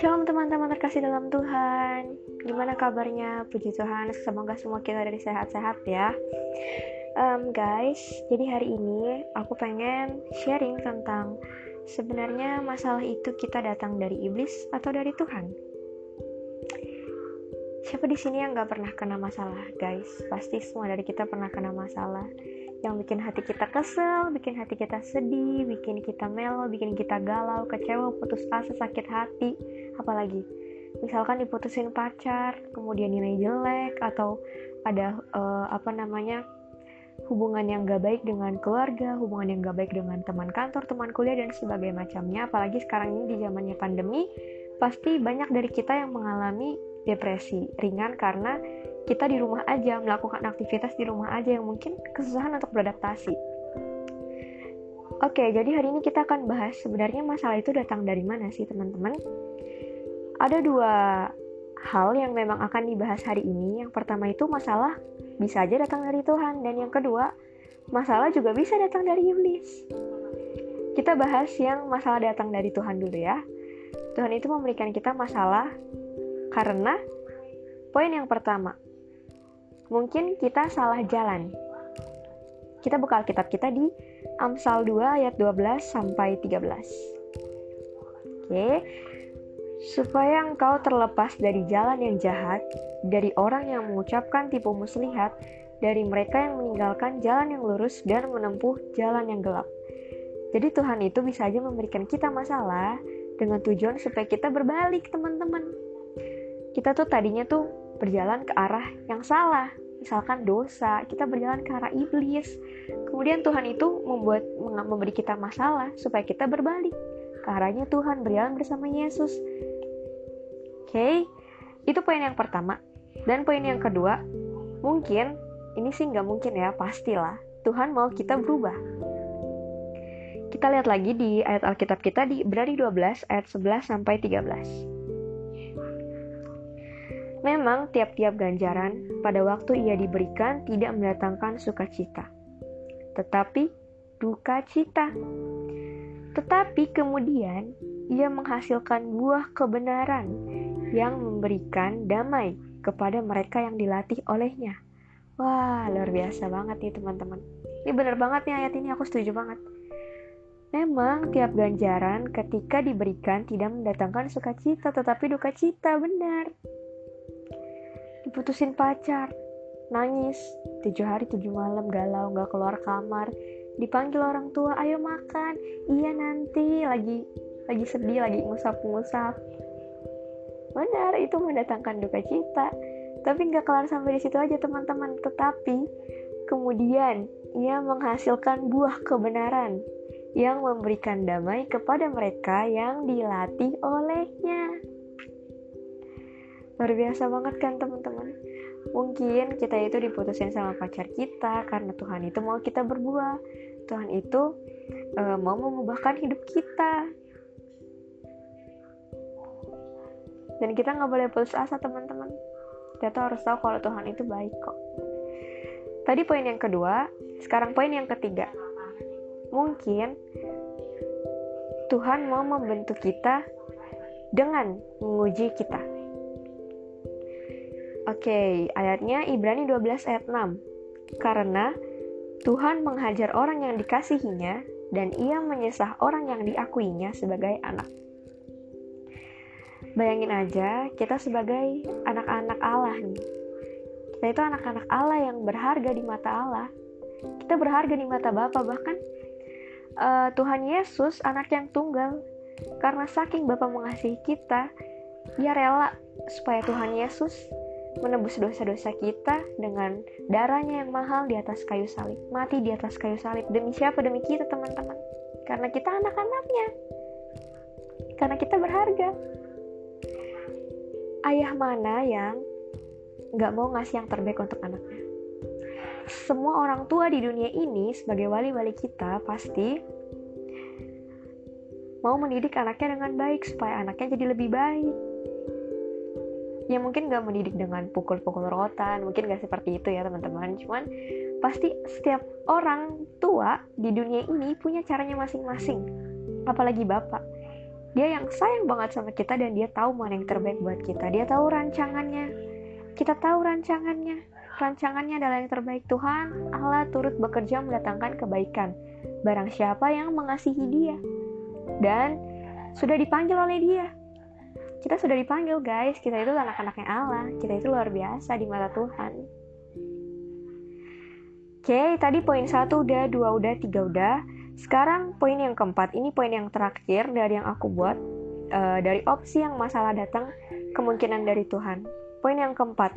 Shalom teman-teman terkasih dalam Tuhan Gimana kabarnya? Puji Tuhan Semoga semua kita dari sehat-sehat ya um, Guys, jadi hari ini aku pengen sharing tentang Sebenarnya masalah itu kita datang dari iblis atau dari Tuhan? Siapa di sini yang gak pernah kena masalah, guys? Pasti semua dari kita pernah kena masalah yang bikin hati kita kesel, bikin hati kita sedih, bikin kita melo, bikin kita galau, kecewa, putus asa, sakit hati, apalagi misalkan diputusin pacar, kemudian nilai jelek atau ada uh, apa namanya hubungan yang gak baik dengan keluarga, hubungan yang gak baik dengan teman kantor, teman kuliah dan sebagainya macamnya. Apalagi sekarang ini di zamannya pandemi, pasti banyak dari kita yang mengalami depresi ringan karena kita di rumah aja melakukan aktivitas di rumah aja yang mungkin kesusahan untuk beradaptasi. Oke, jadi hari ini kita akan bahas sebenarnya masalah itu datang dari mana sih teman-teman? Ada dua hal yang memang akan dibahas hari ini. Yang pertama itu masalah bisa aja datang dari Tuhan dan yang kedua masalah juga bisa datang dari iblis. Kita bahas yang masalah datang dari Tuhan dulu ya. Tuhan itu memberikan kita masalah karena poin yang pertama, mungkin kita salah jalan. Kita buka Alkitab kita di Amsal 2 ayat 12 sampai 13. Oke. Supaya engkau terlepas dari jalan yang jahat, dari orang yang mengucapkan tipu muslihat, dari mereka yang meninggalkan jalan yang lurus dan menempuh jalan yang gelap. Jadi Tuhan itu bisa aja memberikan kita masalah dengan tujuan supaya kita berbalik, teman-teman. Kita tuh tadinya tuh berjalan ke arah yang salah, misalkan dosa, kita berjalan ke arah iblis. Kemudian Tuhan itu membuat memberi kita masalah supaya kita berbalik ke arahnya Tuhan berjalan bersama Yesus. Oke, okay? itu poin yang pertama. Dan poin yang kedua, mungkin ini sih nggak mungkin ya, pastilah Tuhan mau kita berubah. Kita lihat lagi di ayat Alkitab kita di Ibrani 12 ayat 11 sampai 13. Memang tiap-tiap ganjaran pada waktu ia diberikan tidak mendatangkan sukacita, tetapi duka cita. Tetapi kemudian ia menghasilkan buah kebenaran yang memberikan damai kepada mereka yang dilatih olehnya. Wah, luar biasa banget nih teman-teman. Ini bener banget nih ayat ini, aku setuju banget. Memang tiap ganjaran ketika diberikan tidak mendatangkan sukacita, tetapi duka cita, benar diputusin pacar, nangis, tujuh hari tujuh malam galau nggak keluar kamar, dipanggil orang tua, ayo makan, iya nanti, lagi lagi sedih, lagi ngusap-ngusap. Benar, itu mendatangkan duka cita. Tapi nggak kelar sampai di situ aja teman-teman. Tetapi kemudian ia menghasilkan buah kebenaran yang memberikan damai kepada mereka yang dilatih olehnya. Luar biasa banget kan teman-teman. Mungkin kita itu diputusin sama pacar kita karena Tuhan itu mau kita berbuah. Tuhan itu uh, mau mengubahkan hidup kita. Dan kita nggak boleh putus asa teman-teman. Kita tuh harus tahu kalau Tuhan itu baik kok. Tadi poin yang kedua, sekarang poin yang ketiga. Mungkin Tuhan mau membentuk kita dengan menguji kita. Oke, ayatnya Ibrani 12 ayat 6. Karena Tuhan menghajar orang yang dikasihinya dan ia menyesah orang yang diakuinya sebagai anak. Bayangin aja, kita sebagai anak-anak Allah nih. Kita itu anak-anak Allah yang berharga di mata Allah. Kita berharga di mata Bapa bahkan uh, Tuhan Yesus anak yang tunggal. Karena saking Bapa mengasihi kita, ia rela supaya Tuhan Yesus menebus dosa-dosa kita dengan darahnya yang mahal di atas kayu salib. Mati di atas kayu salib. Demi siapa? Demi kita teman-teman. Karena kita anak-anaknya. Karena kita berharga. Ayah mana yang gak mau ngasih yang terbaik untuk anaknya? Semua orang tua di dunia ini sebagai wali-wali kita pasti mau mendidik anaknya dengan baik supaya anaknya jadi lebih baik ya mungkin gak mendidik dengan pukul-pukul rotan mungkin gak seperti itu ya teman-teman cuman pasti setiap orang tua di dunia ini punya caranya masing-masing. Apalagi bapak. Dia yang sayang banget sama kita dan dia tahu mana yang terbaik buat kita. Dia tahu rancangannya. Kita tahu rancangannya. Rancangannya adalah yang terbaik Tuhan. Allah turut bekerja mendatangkan kebaikan. Barang siapa yang mengasihi dia. Dan sudah dipanggil oleh dia. Kita sudah dipanggil guys, kita itu anak-anaknya Allah, kita itu luar biasa di mata Tuhan. Oke, tadi poin satu udah, dua udah, tiga udah. Sekarang poin yang keempat, ini poin yang terakhir dari yang aku buat, uh, dari opsi yang masalah datang, kemungkinan dari Tuhan. Poin yang keempat,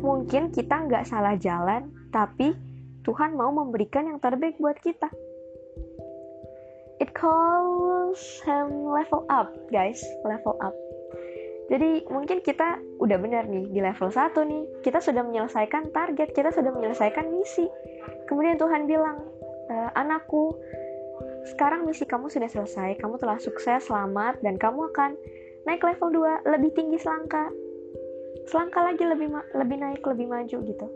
mungkin kita nggak salah jalan, tapi Tuhan mau memberikan yang terbaik buat kita. It calls him level up, guys, level up. Jadi mungkin kita udah benar nih di level 1 nih, kita sudah menyelesaikan target, kita sudah menyelesaikan misi. Kemudian Tuhan bilang, e, anakku, sekarang misi kamu sudah selesai, kamu telah sukses, selamat, dan kamu akan naik level 2, lebih tinggi selangkah. Selangkah lagi lebih lebih naik, lebih maju gitu.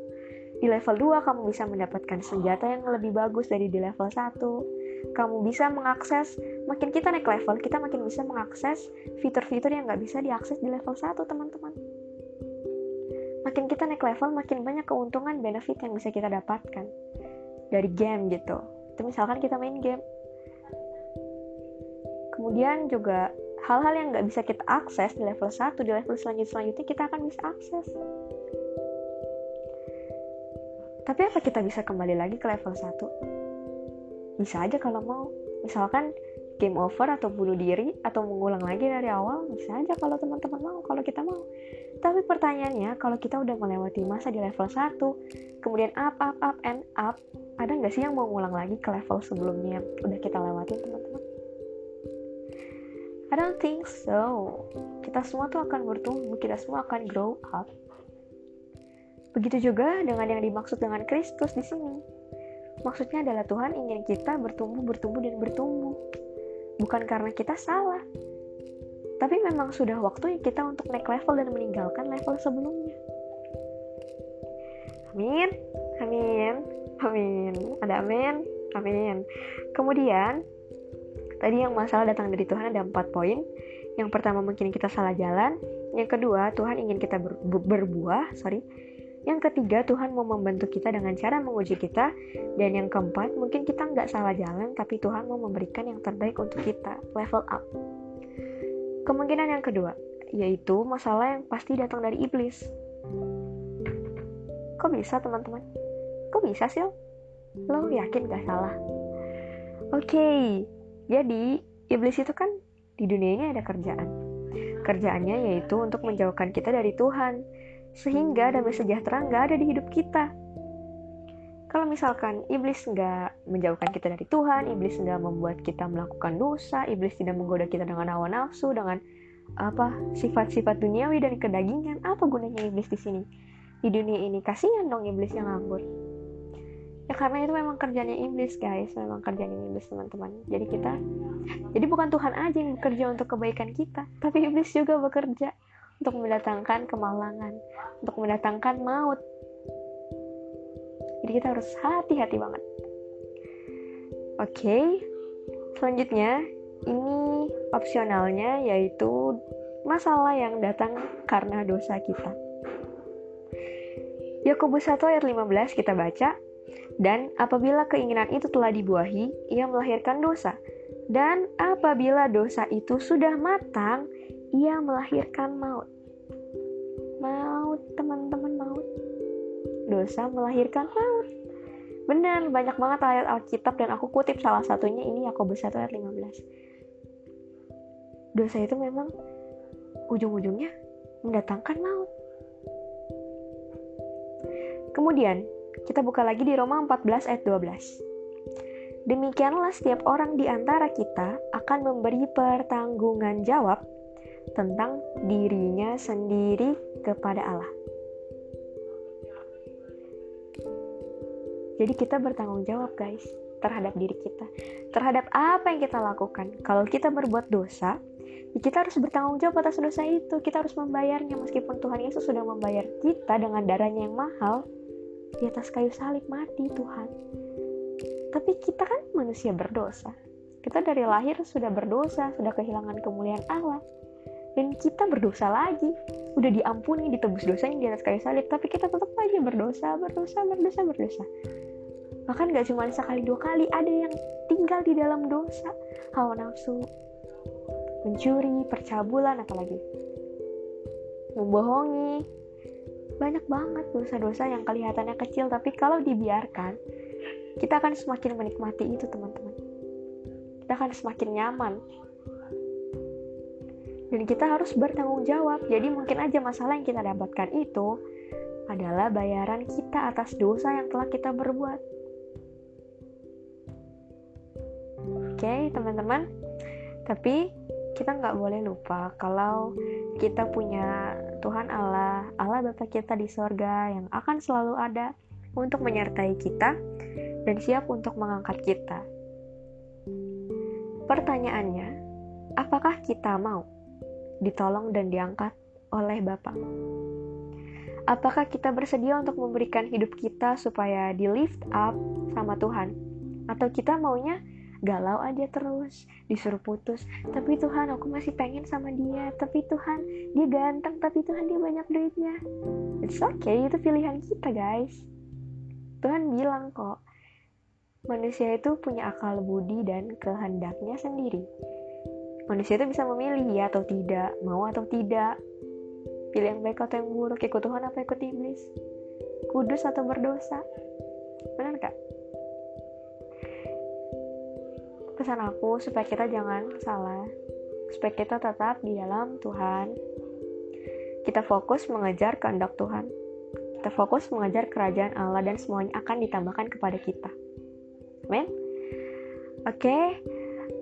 Di level 2 kamu bisa mendapatkan senjata yang lebih bagus dari di level 1 kamu bisa mengakses makin kita naik level kita makin bisa mengakses fitur-fitur yang nggak bisa diakses di level 1 teman-teman. Makin kita naik level makin banyak keuntungan benefit yang bisa kita dapatkan dari game gitu. Itu misalkan kita main game. Kemudian juga hal-hal yang nggak bisa kita akses di level 1 di level selanjutnya selanjutnya kita akan bisa akses. Tapi apa kita bisa kembali lagi ke level 1 bisa aja kalau mau. Misalkan game over atau bunuh diri atau mengulang lagi dari awal bisa aja kalau teman-teman mau kalau kita mau. Tapi pertanyaannya kalau kita udah melewati masa di level 1 kemudian up up up and up ada nggak sih yang mau ngulang lagi ke level sebelumnya yang udah kita lewatin teman-teman? I don't think so. Kita semua tuh akan bertumbuh kita semua akan grow up. Begitu juga dengan yang dimaksud dengan Kristus di sini Maksudnya adalah Tuhan ingin kita bertumbuh, bertumbuh, dan bertumbuh. Bukan karena kita salah. Tapi memang sudah waktunya kita untuk naik level dan meninggalkan level sebelumnya. Amin. Amin. Amin. Ada amin. Amin. Kemudian, tadi yang masalah datang dari Tuhan ada empat poin. Yang pertama mungkin kita salah jalan. Yang kedua, Tuhan ingin kita ber, berbuah, sorry, yang ketiga, Tuhan mau membantu kita dengan cara menguji kita. Dan yang keempat, mungkin kita nggak salah jalan, tapi Tuhan mau memberikan yang terbaik untuk kita, level up. Kemungkinan yang kedua, yaitu masalah yang pasti datang dari iblis. Kok bisa teman-teman? Kok bisa sih? Lo yakin gak salah? Oke, okay, jadi iblis itu kan di dunia ini ada kerjaan. Kerjaannya yaitu untuk menjauhkan kita dari Tuhan sehingga damai sejahtera nggak ada di hidup kita. Kalau misalkan iblis nggak menjauhkan kita dari Tuhan, iblis nggak membuat kita melakukan dosa, iblis tidak menggoda kita dengan hawa nafsu, dengan apa sifat-sifat duniawi dan kedagingan, apa gunanya iblis di sini? Di dunia ini kasihan dong iblis yang nganggur. Ya karena itu memang kerjanya iblis guys, memang kerjanya iblis teman-teman. Jadi kita, jadi bukan Tuhan aja yang bekerja untuk kebaikan kita, tapi iblis juga bekerja untuk mendatangkan kemalangan, untuk mendatangkan maut. Jadi kita harus hati-hati banget. Oke, okay. selanjutnya ini opsionalnya yaitu masalah yang datang karena dosa kita. Yakobus 1 ayat 15 kita baca, dan apabila keinginan itu telah dibuahi, ia melahirkan dosa. Dan apabila dosa itu sudah matang, ia melahirkan maut. Maut, teman-teman, maut. Dosa melahirkan maut. Benar, banyak banget ayat Alkitab dan aku kutip salah satunya ini Yakobus 1 ayat 15. Dosa itu memang ujung-ujungnya mendatangkan maut. Kemudian, kita buka lagi di Roma 14 ayat 12. Demikianlah setiap orang di antara kita akan memberi pertanggungan jawab tentang dirinya sendiri kepada Allah. Jadi kita bertanggung jawab guys terhadap diri kita, terhadap apa yang kita lakukan. Kalau kita berbuat dosa, ya kita harus bertanggung jawab atas dosa itu. Kita harus membayarnya meskipun Tuhan Yesus sudah membayar kita dengan darahnya yang mahal. di atas kayu salib mati Tuhan. Tapi kita kan manusia berdosa. Kita dari lahir sudah berdosa, sudah kehilangan kemuliaan Allah. Dan kita berdosa lagi. Udah diampuni, ditebus dosanya di atas kayu salib, tapi kita tetap aja berdosa, berdosa, berdosa, berdosa. Bahkan gak cuma sekali dua kali, ada yang tinggal di dalam dosa. Hawa nafsu, mencuri, percabulan, apalagi membohongi, banyak banget dosa-dosa yang kelihatannya kecil tapi kalau dibiarkan kita akan semakin menikmati itu teman-teman kita akan semakin nyaman dan kita harus bertanggung jawab. Jadi mungkin aja masalah yang kita dapatkan itu adalah bayaran kita atas dosa yang telah kita berbuat. Oke okay, teman-teman. Tapi kita nggak boleh lupa kalau kita punya Tuhan Allah, Allah Bapa kita di sorga yang akan selalu ada untuk menyertai kita dan siap untuk mengangkat kita. Pertanyaannya, apakah kita mau ditolong dan diangkat oleh Bapa? Apakah kita bersedia untuk memberikan hidup kita supaya di lift up sama Tuhan? Atau kita maunya galau aja terus disuruh putus tapi Tuhan aku masih pengen sama dia. Tapi Tuhan dia ganteng. Tapi Tuhan dia banyak duitnya. It's okay itu pilihan kita guys. Tuhan bilang kok manusia itu punya akal budi dan kehendaknya sendiri manusia itu bisa memilih ya atau tidak mau atau tidak pilih yang baik atau yang buruk ikut Tuhan apa ikut iblis kudus atau berdosa benar gak? pesan aku supaya kita jangan salah, supaya kita tetap di dalam Tuhan. Kita fokus mengejar kehendak Tuhan. Kita fokus mengejar kerajaan Allah dan semuanya akan ditambahkan kepada kita. Amin. Oke, okay,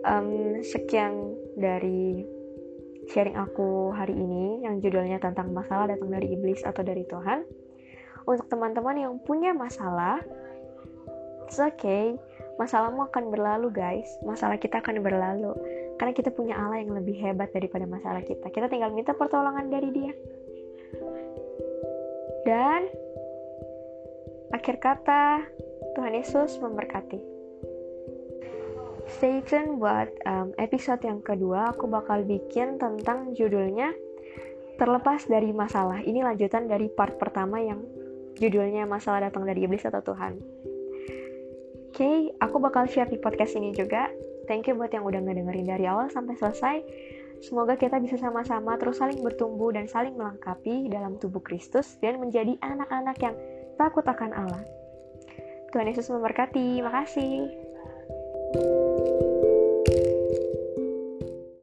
um, sekian dari sharing aku hari ini yang judulnya tentang masalah datang dari iblis atau dari Tuhan. Untuk teman-teman yang punya masalah, it's okay. Masalahmu akan berlalu guys. Masalah kita akan berlalu. Karena kita punya Allah yang lebih hebat daripada masalah kita. Kita tinggal minta pertolongan dari dia. Dan akhir kata Tuhan Yesus memberkati stay tune buat um, episode yang kedua aku bakal bikin tentang judulnya terlepas dari masalah ini lanjutan dari part pertama yang judulnya masalah datang dari iblis atau Tuhan okay, aku bakal share di podcast ini juga. Thank you buat yang udah ngedengerin dari awal sampai selesai. Semoga kita bisa sama-sama terus saling bertumbuh dan saling melengkapi dalam tubuh Kristus dan menjadi anak-anak yang takut akan Allah. Tuhan Yesus memberkati. Makasih.